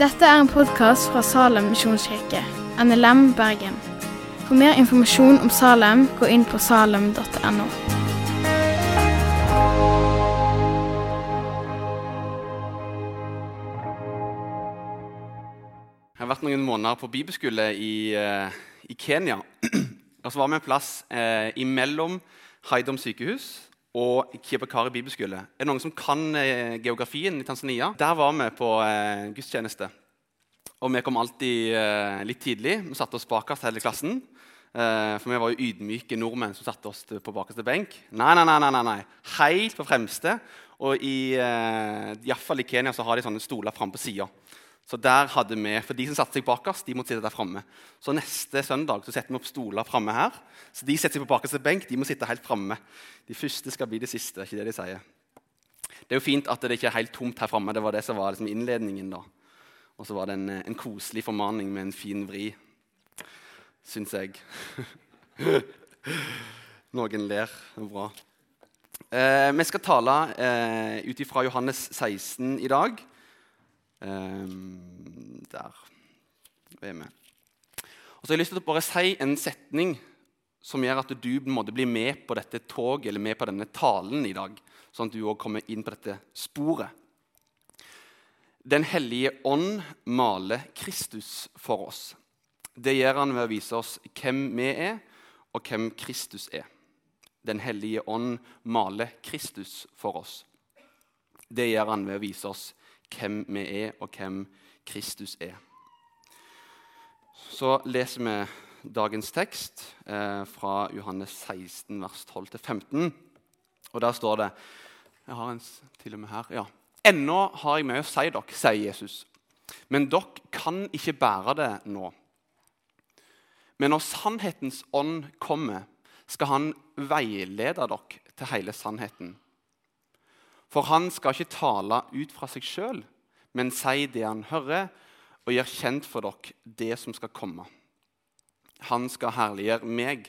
Dette er en podkast fra Salem misjonskirke, NLM Bergen. For mer informasjon om Salem, gå inn på salem.no. Jeg har vært noen måneder på bibelskole i, eh, i Kenya. Og så var vi en plass eh, imellom Haidom sykehus og Kibakari bibelskole. Er det noen som kan eh, geografien i Tanzania? Der var vi på eh, gudstjeneste. Og vi kom alltid eh, litt tidlig. Vi satte oss bakerst hele klassen. For vi var jo ydmyke nordmenn som satte oss på bakerste benk. Nei, nei, nei, nei, nei. Helt på fremste. Og i, eh, i, i Kenya så har de sånne stoler framme på sida. Så der hadde vi, for De som satte seg bakerst, de måtte sitte der framme. Så neste søndag så setter vi opp stoler framme her. Så de setter seg på bakerste benk, de må sitte helt framme. De første skal bli det siste. ikke det de sier. Det er jo fint at det ikke er helt tomt her framme. Det var det som var liksom innledningen. da. Og så var det en, en, koselig formaning med en fin vri, syns jeg. Noen ler. Det er bra. Eh, vi skal tale eh, ut ifra Johannes 16 i dag. Um, der er vi. Og så har jeg lyst til å bare si en setning som gjør at du måtte bli med på dette toget eller med på denne talen i dag, sånn at du òg kommer inn på dette sporet. Den hellige ånd maler Kristus for oss. Det gjør han ved å vise oss hvem vi er, og hvem Kristus er. Den hellige ånd maler Kristus for oss. Det gjør han ved å vise oss hvem vi er, og hvem Kristus er. Så leser vi dagens tekst eh, fra Johannes 16, vers 12-15. Og der står det Jeg har en til og med her. ja. Ennå har jeg mye å si dere, sier Jesus. Men dere kan ikke bære det nå. Men når sannhetens ånd kommer, skal han veilede dere til hele sannheten. For han skal ikke tale ut fra seg sjøl, men si det han hører, og gjøre kjent for dere det som skal komme. Han skal herliggjøre meg.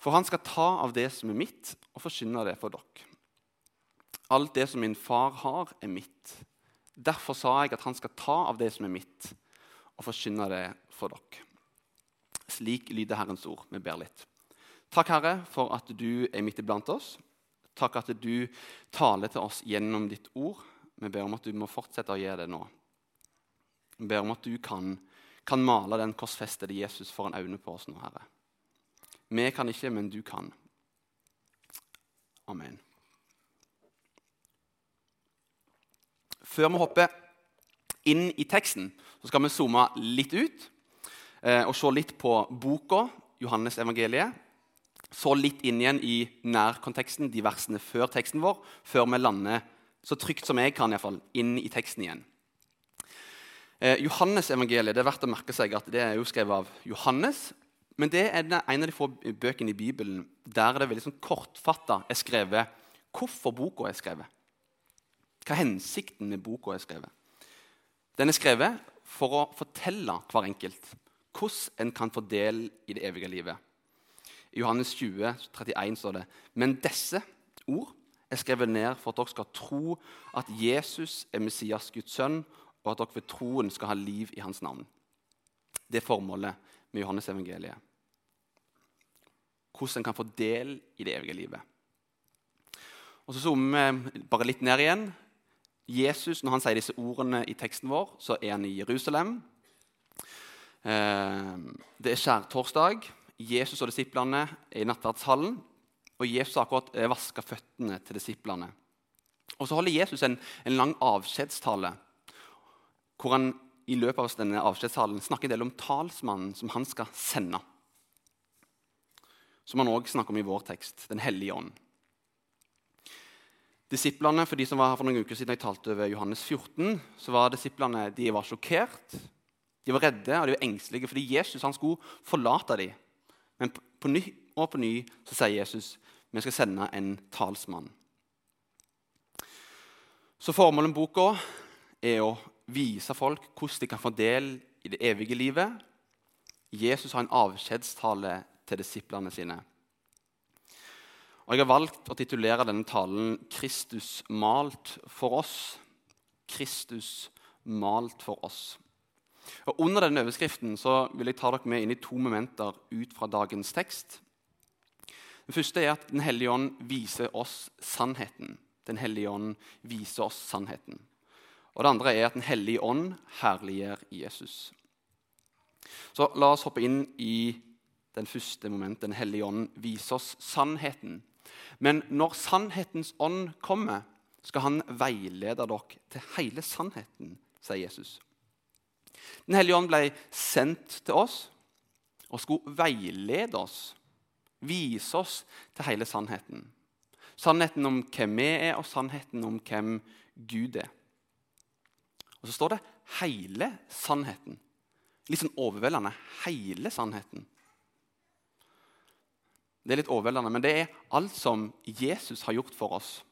For han skal ta av det som er mitt, og forkynne det for dere. Alt det som min far har, er mitt. Derfor sa jeg at han skal ta av det som er mitt, og forkynne det for dere. Slik lyder Herrens ord. Vi ber litt. Takk, Herre, for at du er midt iblant oss. Takk at du taler til oss gjennom ditt ord. Vi ber om at du må fortsette å gjøre det nå. Vi ber om at du kan, kan male den korsfestede Jesus foran øynene på oss nå, Herre. Vi kan ikke, men du kan. Amen. Før vi hopper inn i teksten, så skal vi zoome litt ut eh, og se litt på boka Johannes evangeliet så litt inn igjen i nærkonteksten, de versene før teksten vår, før vi lander så trygt som jeg kan, i fall, inn i teksten igjen. Eh, Johannes-evangeliet det er verdt å merke seg at det er jo skrevet av Johannes. Men det er en av de få bøkene i Bibelen der det veldig sånn kortfatta er skrevet hvorfor boka er skrevet. Hva er hensikten med boka er skrevet? Den er skrevet for å fortelle hver enkelt hvordan en kan få del i det evige livet. I Johannes 20, 31 står det Men disse ord er skrevet ned for at dere skal tro at Jesus er Messias, Guds sønn, og at dere ved troen skal ha liv i hans navn. Det er formålet med Johannes evangeliet. Hvordan en kan få del i det evige livet. Og Så zoomer vi bare litt ned igjen. Jesus, Når han sier disse ordene i teksten vår, så er han i Jerusalem. Eh, det er skjærtorsdag. Jesus og disiplene er i nattverdshallen. Og Jesus har akkurat eh, vaska føttene til disiplene. Og Så holder Jesus en, en lang avskjedstale hvor han i løpet av denne avskjedstalen snakker en del om talsmannen som han skal sende. Som han òg snakker om i vår tekst, Den hellige ånd. Disiplene, for de som var her for noen uker siden jeg talte over Johannes 14, så var disiplene de var sjokkert, de var redde og de var engstelige fordi Jesus han skulle forlate dem men på ny og på ny så sier Jesus vi skal sende en talsmann. Så formålet med boka er å vise folk hvordan de kan få del i det evige livet. Jesus har en avskjedstale til disiplene sine. Og Jeg har valgt å titulere denne talen 'Kristus malt for oss'. Kristus malt for oss. Og Under denne overskriften så vil jeg ta dere med inn i to momenter ut fra dagens tekst. Det første er at Den hellige ånd viser oss sannheten. Den hellige ånd viser oss sannheten. Og Det andre er at Den hellige ånd herliggjør Jesus. Så La oss hoppe inn i den første momentet. Den hellige ånd viser oss sannheten. Men når sannhetens ånd kommer, skal han veilede dere til hele sannheten, sier Jesus. Den hellige ånd ble sendt til oss og skulle veilede oss, vise oss til hele sannheten. Sannheten om hvem vi er, og sannheten om hvem Gud er. Og så står det 'hele sannheten'. Litt sånn overveldende. Hele sannheten. Det er litt overveldende, men det er alt som Jesus har gjort for oss.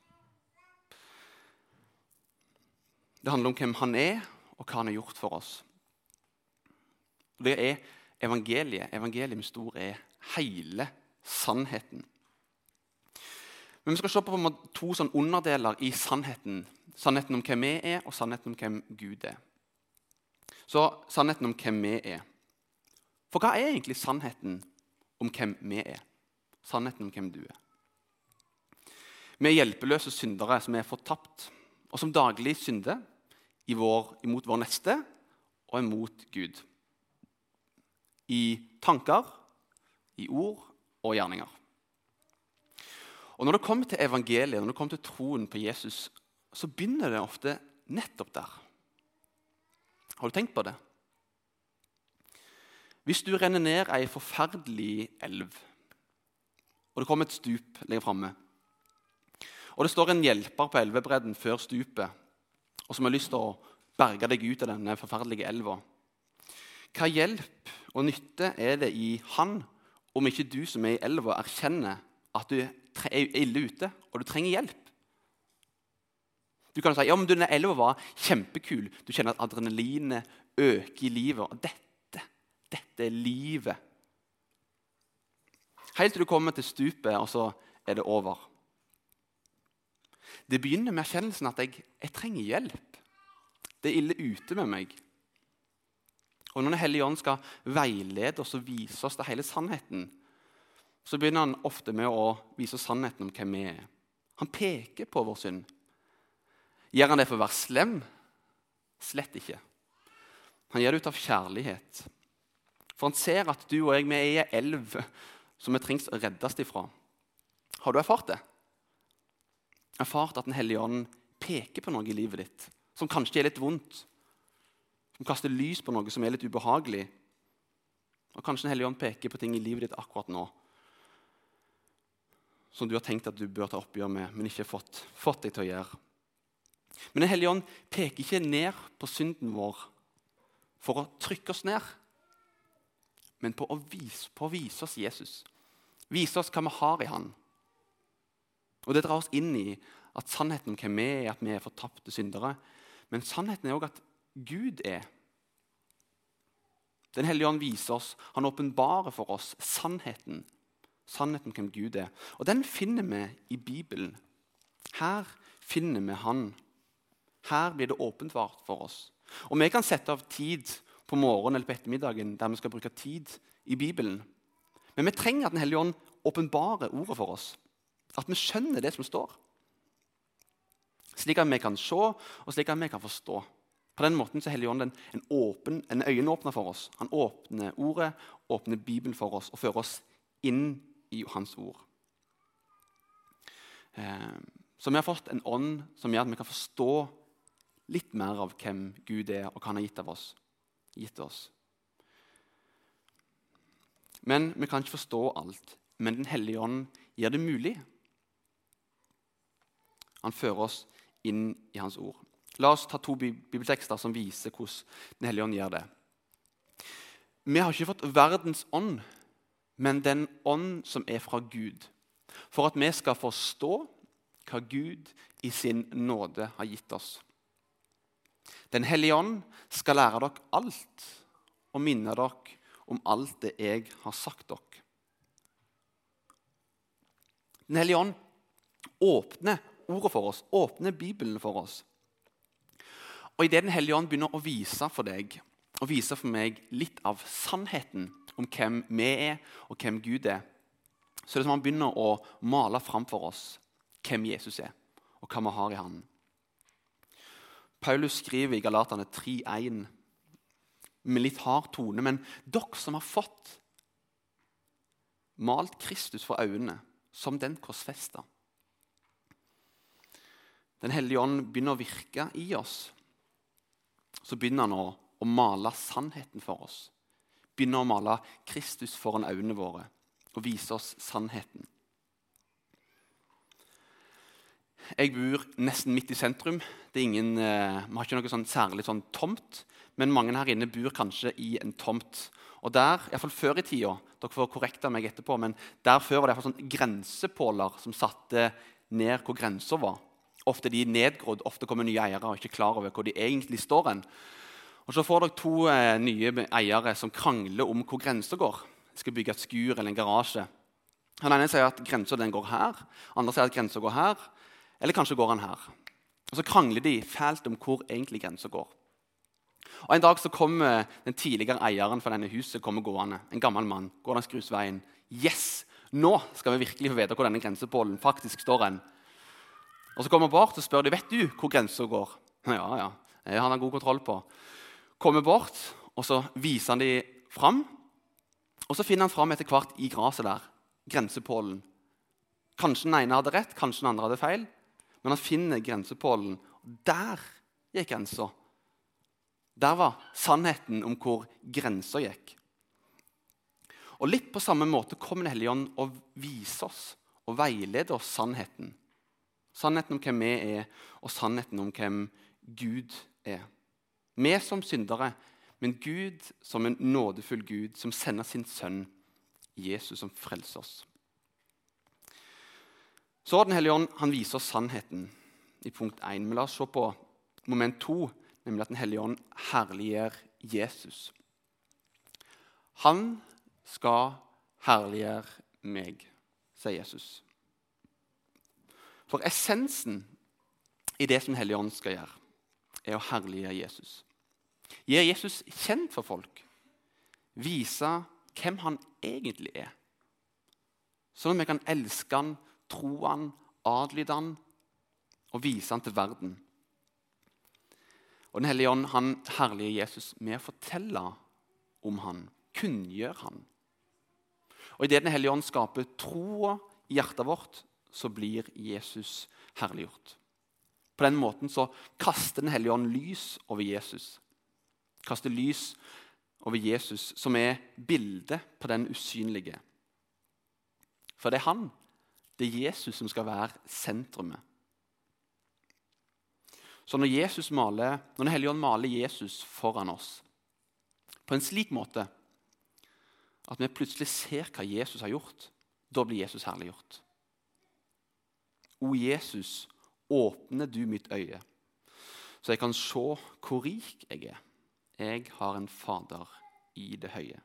Det handler om hvem han er, og hva han har gjort for oss. Det er evangeliet. Evangeliet med stor er hele sannheten. Men Vi skal se på to sånn underdeler i sannheten. Sannheten om hvem vi er, og sannheten om hvem Gud er. Så sannheten om hvem vi er. For hva er egentlig sannheten om hvem vi er? Sannheten om hvem du er. Vi er hjelpeløse syndere som er fortapt, og som daglig synder vår, imot vår neste og imot Gud. I tanker, i ord og gjerninger. Og Når det kommer til evangeliet, når det kommer til troen på Jesus, så begynner det ofte nettopp der. Har du tenkt på det? Hvis du renner ned ei forferdelig elv, og det kommer et stup lenger framme, og det står en hjelper på elvebredden før stupet, og som har lyst til å berge deg ut av denne forferdelige elva Hva hjelp og nytte er det i han om ikke du som er i elva, erkjenner at du er ille ute og du trenger hjelp? Du kan si ja, men denne elva var kjempekul. Du kjenner at adrenalinet øker i livet. Og dette, dette er livet. Helt til du kommer til stupet, og så er det over. Det begynner med erkjennelsen at jeg, jeg trenger hjelp. Det er ille ute med meg. Og Når Den hellige ånd skal veilede oss og vise oss det hele sannheten, så begynner han ofte med å vise oss sannheten om hvem vi er. Han peker på vår synd. Gjør han det for å være slem? Slett ikke. Han gjør det ut av kjærlighet. For han ser at du og jeg vi er i ei elv som vi trengs å reddes ifra. Har du erfart det? Erfart at Den hellige ånd peker på noe i livet ditt som kanskje er litt vondt? Som kaster lys på noe som er litt ubehagelig? Og Kanskje Den hellige ånd peker på ting i livet ditt akkurat nå som du har tenkt at du bør ta oppgjør med, men ikke fått, fått deg til å gjøre. Men Den hellige ånd peker ikke ned på synden vår for å trykke oss ned, men på å vise, på å vise oss Jesus. Vise oss hva vi har i Han. Og Det drar oss inn i at sannheten om hvem vi er, at vi er fortapte syndere. Men sannheten er òg at Gud er. Den hellige ånd viser oss, han åpenbarer for oss sannheten. Sannheten om hvem Gud er. Og den finner vi i Bibelen. Her finner vi Han. Her blir det åpenbart for oss. Og vi kan sette av tid på morgenen eller på ettermiddagen der vi skal bruke tid i Bibelen. Men vi trenger at Den hellige ånd åpenbarer ordet for oss. At vi skjønner det som står. Slik at vi kan se, og slik at vi kan forstå. På den måten er Helligånden ånd en, en, åpen, en øyenåpner for oss. Han åpner ordet, åpner Bibelen for oss og fører oss inn i Hans ord. Eh, så vi har fått en ånd som gjør at vi kan forstå litt mer av hvem Gud er, og hva han har gitt, oss, gitt oss. Men vi kan ikke forstå alt. Men Den hellige ånd gjør det mulig. Han fører oss inn i Hans ord. La oss ta to bibeltekster som viser hvordan Den hellige ånd gjør det. Vi har ikke fått verdens ånd, men den ånd som er fra Gud. For at vi skal forstå hva Gud i sin nåde har gitt oss. Den hellige ånd skal lære dere alt og minne dere om alt det jeg har sagt dere. Den hellige ånd åpner ordet for oss, åpner Bibelen for oss. Og Idet Den hellige ånd begynner å vise for deg og vise for meg litt av sannheten om hvem vi er, og hvem Gud er, så er det som han begynner å male fram for oss hvem Jesus er, og hva vi har i Han. Paulus skriver i Galatane 3,1 med litt hard tone, men dere som har fått malt Kristus for øynene som den korsfesta. Den hellige ånd begynner å virke i oss. Så begynner han å, å male sannheten for oss. Begynner å male Kristus foran øynene våre og vise oss sannheten. Jeg bor nesten midt i sentrum. Ingen, eh, vi har ikke noe sånn særlig sånn tomt, men mange her inne bor kanskje i en tomt. Og der, i fall Før i tida dere får korrekte meg etterpå, men der før var det sånn grensepåler som satte ned hvor grensa var. Ofte de nedgrodd, ofte kommer nye eiere og ikke klar over hvor de egentlig står. hen. Og Så får dere to eh, nye eiere som krangler om hvor grensa går. De skal bygge et skur eller en garasje. Den ene sier at grensa går her, andre sier at grensa går her. Eller kanskje går han her. Og Så krangler de fælt om hvor egentlig grensa går. Og En dag så kommer den tidligere eieren for denne huset kommer gående. En gammel mann. går langs grusveien. Yes! Nå skal vi virkelig få vite hvor denne grensepålen faktisk står hen. Og Så kommer han bort og spør de, vet du hvor grensa går. Ja, ja, det har han god kontroll på. Kommer bort, og så viser han de fram. Og så finner han fram etter hvert i gresset der grensepålen. Kanskje den ene hadde rett, kanskje den andre hadde feil. Men han finner grensepålen. Der gikk grensa. Der var sannheten om hvor grensa gikk. Og Litt på samme måte kommer Den hellige ånd og viser oss og veileder oss sannheten. Sannheten om hvem vi er, og sannheten om hvem Gud er. Vi som syndere, men Gud som en nådefull Gud som sender sin sønn Jesus som frelser oss. Så Den hellige ånd han viser oss sannheten i punkt 1. Men la oss se på moment 2, nemlig at Den hellige ånd herliggjør Jesus. Han skal herliggjøre meg, sier Jesus. For essensen i det som hellige skal gjøre, er å herliggjøre Jesus. Gjøre Jesus kjent for folk. Vise hvem han egentlig er. Sånn at vi kan elske han tro han, adlyde han og vise han til verden. Og Den hellige ånd han herlige Jesus med å fortelle om han, kunngjør han. Og Idet Den hellige ånd skaper troa i hjertet vårt, så blir Jesus herliggjort. På den måten så kaster Den hellige ånd lys over Jesus. Kaster lys over Jesus, som er bildet på den usynlige. For det er han det er Jesus som skal være sentrumet. Så når, Jesus maler, når Den hellige ånd maler Jesus foran oss på en slik måte at vi plutselig ser hva Jesus har gjort, da blir Jesus herliggjort. O Jesus, åpne du mitt øye, så jeg kan se hvor rik jeg er. Jeg har en Fader i det høye.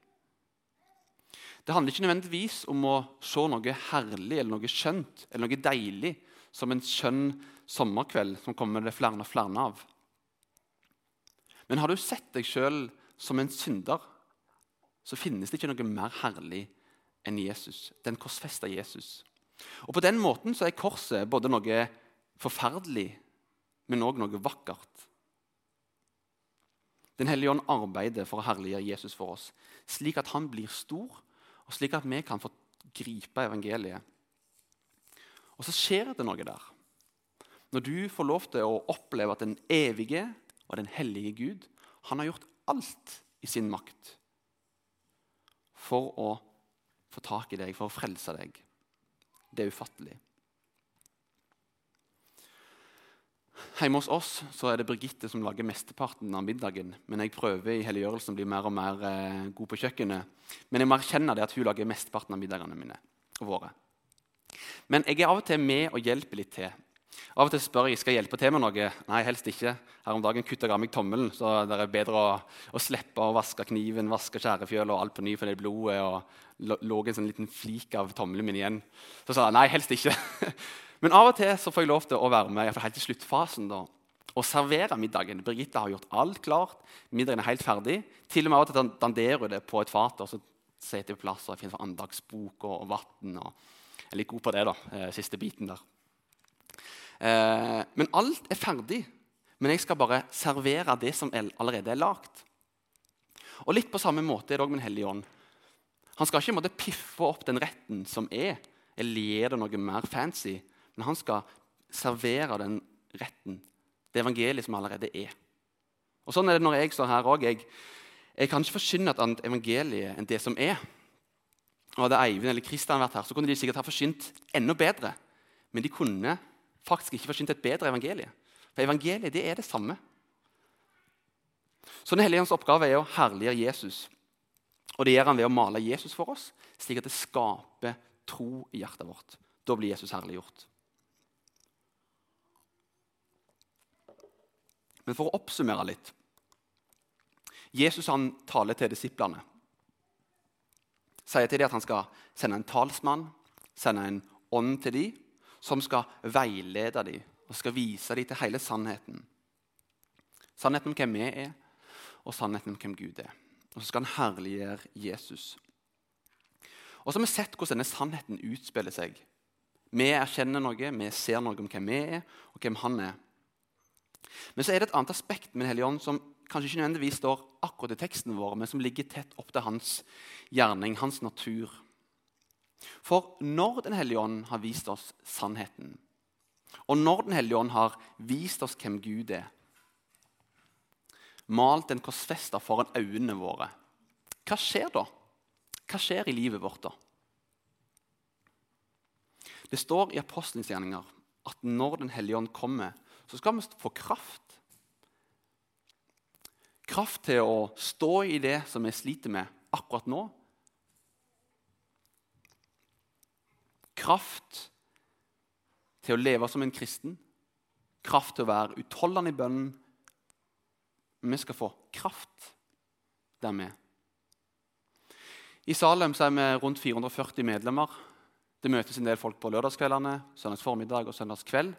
Det handler ikke nødvendigvis om å se noe herlig eller noe skjønt eller noe deilig som en skjønn sommerkveld som kommer det flere og flere av. Men har du sett deg sjøl som en synder, så finnes det ikke noe mer herlig enn Jesus, den korsfesta Jesus. Og På den måten så er korset både noe forferdelig, men òg noe vakkert. Den hellige ånd arbeider for å herliggjøre Jesus for oss, slik at han blir stor og slik at vi kan få gripe evangeliet. Og så skjer det noe der. Når du får lov til å oppleve at den evige og den hellige Gud han har gjort alt i sin makt for å få tak i deg, for å frelse deg. Det er ufattelig. Hjemme hos oss så er det Birgitte som lager mesteparten av middagen. Men jeg prøver i helliggjørelsen å bli mer og mer eh, god på kjøkkenet. Men jeg må erkjenne det at hun lager mesteparten av middagene mine. og våre. Men jeg er av og til med og hjelper litt til. Av og til spør jeg skal jeg hjelpe til med noe. Nei, helst ikke. Her om dagen kutta jeg meg tommelen, så det er bedre å, å slippe å vaske kniven, vaske skjærefjøl og alt på ny for det blodet. og lå en sånn liten flik av tommelen min igjen. Så sa jeg nei, helst ikke. Men av og til så får jeg lov til å være med helt til sluttfasen da, og servere middagen. Birgitte har gjort alt klart. Middagen er helt ferdig. Til og med av og til danderer hun det på et fat. og så setter jeg på plass og finner andagsbok og, og vann. Jeg er litt god på det, da, eh, siste biten der. Eh, men alt er ferdig. Men jeg skal bare servere det som allerede er lagd. Og litt på samme måte er det òg med Den hellige ånd. Han skal ikke måtte piffe opp den retten som er, eller gi det noe mer fancy. Men han skal servere den retten, det evangeliet som allerede er. Og Sånn er det når jeg står her òg. Jeg, jeg, kan ikke forkynne et annet evangelie enn det som er. Og Hadde Eivind eller Kristian vært her, så kunne de sikkert ha forsynt enda bedre. Men de kunne faktisk ikke forsynt et bedre evangelie. For evangeliet det er det samme. Så Den hellige oppgave er å herliggjøre Jesus. Og Det gjør han ved å male Jesus for oss, slik at det skaper tro i hjertet vårt. Da blir Jesus herliggjort. Men for å oppsummere litt Jesus han taler til disiplene. Sier til dem at han skal sende en talsmann, sende en ånd til dem, som skal veilede dem og skal vise dem til hele sannheten. Sannheten om hvem vi er, og sannheten om hvem Gud er. Og så skal han herliggjøre Jesus. Og så har vi sett hvordan denne sannheten utspiller seg. Vi erkjenner noe, vi ser noe om hvem vi er, og hvem han er. Men så er det et annet aspekt med Den hellige ånd som kanskje ikke nødvendigvis står akkurat i teksten vår, men som ligger tett opp til hans gjerning, hans natur. For når Den hellige ånd har vist oss sannheten, og når Den hellige ånd har vist oss hvem Gud er, malt en korsfester foran øynene våre, hva skjer da? Hva skjer i livet vårt da? Det står i apostelens gjerninger at når Den hellige ånd kommer, så skal vi få kraft. Kraft til å stå i det som vi sliter med akkurat nå, kraft til å leve som en kristen, kraft til å være utholdende i bønnen. Vi skal få kraft der vi I Salem er vi rundt 440 medlemmer. Det møtes en del folk på lørdagskveldene, søndags formiddag og søndags kveld.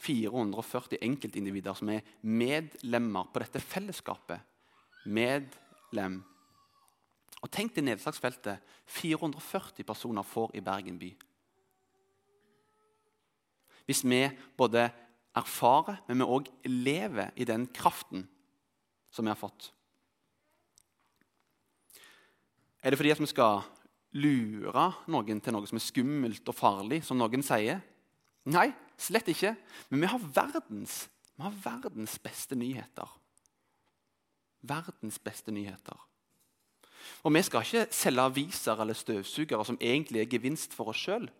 440 enkeltindivider som er medlemmer på dette fellesskapet. Medlem og Tenk det nedslagsfeltet 440 personer får i Bergen by. Hvis vi både erfarer, men vi òg lever i den kraften som vi har fått. Er det fordi at vi skal lure noen til noe som er skummelt og farlig, som noen sier? Nei, slett ikke. Men vi har verdens, vi har verdens beste nyheter. Verdens beste nyheter. Og Vi skal ikke selge aviser eller støvsugere som egentlig er gevinst for oss sjøl.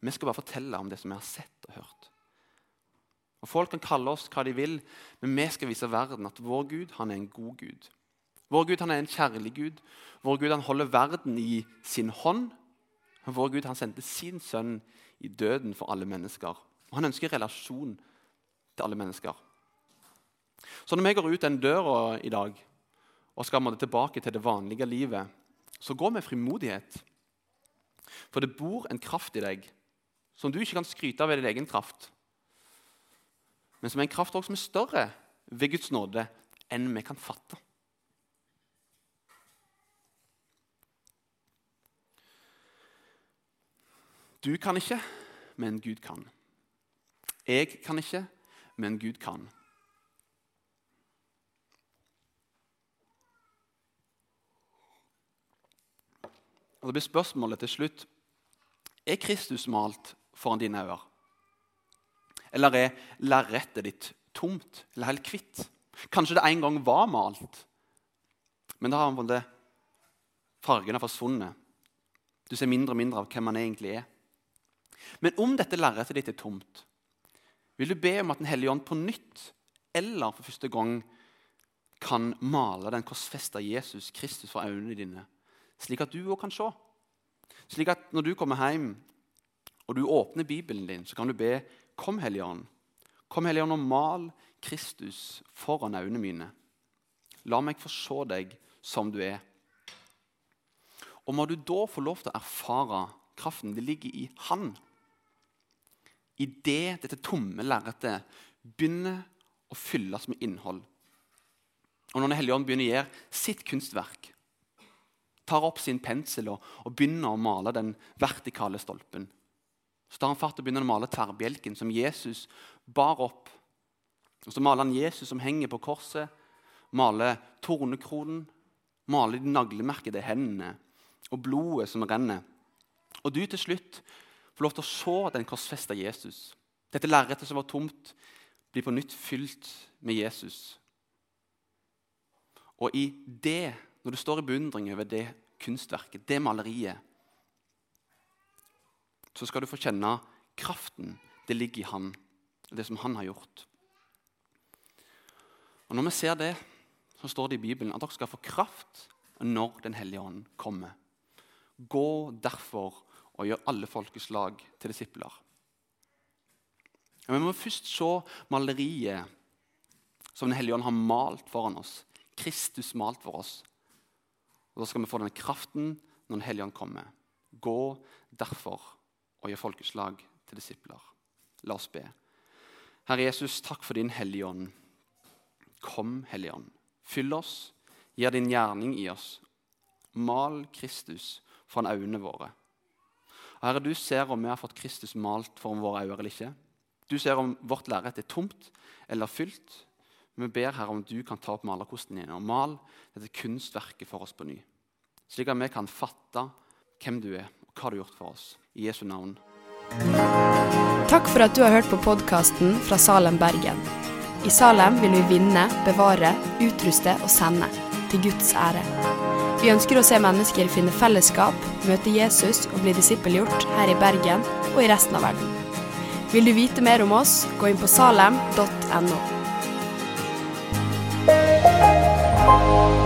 Vi skal bare fortelle om det som vi har sett og hørt. Og Folk kan kalle oss hva de vil, men vi skal vise verden at vår Gud han er en god Gud. Vår Gud han er en kjærlig Gud. Vår Gud han holder verden i sin hånd. Vår Gud han sendte sin sønn i døden for alle mennesker. Og Han ønsker relasjon til alle mennesker. Så når vi går ut den døra i dag, og skal måtte tilbake til det vanlige livet, så gå med frimodighet. For det bor en kraft i deg som du ikke kan skryte av ved din egen kraft, men som er en kraft som er større ved Guds nåde enn vi kan fatte. Du kan ikke, men Gud kan. Jeg kan ikke, men Gud kan. Og det blir spørsmålet til slutt Er Kristus malt foran dine øyne? Eller er lerretet ditt tomt eller helt hvitt? Kanskje det en gang var malt, men da har det fargen har forsvunnet. Du ser mindre og mindre av hvem man egentlig er. Men om dette lerretet ditt er tomt, vil du be om at Den hellige ånd på nytt eller for første gang kan male den korsfesta Jesus Kristus for øynene dine slik at du òg kan se. Slik at når du kommer hjem og du åpner Bibelen din, så kan du be Kom, Hellige. Kom, Hellige og mal Kristus foran øynene mine. La meg få se deg som du er. Og må du da få lov til å erfare kraften det ligger i Han. Idet dette tomme lerretet begynner å fylles med innhold. Og når Den hellige ånd begynner å gjøre sitt kunstverk, tar opp sin pensel og, og begynner å male den vertikale stolpen, så tar han fatt og begynner å male tverrbjelken som Jesus bar opp. Og Så maler han Jesus som henger på korset, maler tornekronen, maler de naglemerkede hendene og blodet som renner. Og du til slutt får lov til å se den korsfesta Jesus. Dette lerretet som var tomt, blir på nytt fylt med Jesus. Og i det, når du står i beundring over det kunstverket, det maleriet, så skal du få kjenne kraften det ligger i han, det som han har gjort. Og Når vi ser det, så står det i Bibelen at dere skal få kraft når Den hellige ånd kommer. Gå derfor og gjør alle folkeslag til disipler. Vi må først se maleriet som Den hellige ånd har malt foran oss. Kristus malt for oss. Og Da skal vi få denne kraften når Den hellige ånd kommer. Gå derfor og gjør folkeslag til disipler. La oss be. Herre Jesus, takk for din Hellige Ånd. Kom, Hellige Ånd. Fyll oss, gjør din gjerning i oss. Mal Kristus foran øynene våre. Herre, du ser om vi har fått Kristus malt foran våre øyne eller ikke. Du ser om vårt lerret er tomt eller fylt. Vi ber Herre om du kan ta opp malerkosten igjen og mal dette kunstverket for oss på ny. Slik at vi kan fatte hvem du er, og hva du har gjort for oss. I Jesu navn. Takk for at du har hørt på podkasten fra Salem, Bergen. I Salem vil vi vinne, bevare, utruste og sende. Til Guds ære. Vi ønsker å se mennesker finne fellesskap, møte Jesus og bli disippelgjort her i Bergen og i resten av verden. Vil du vite mer om oss, gå inn på salem.no. Bye.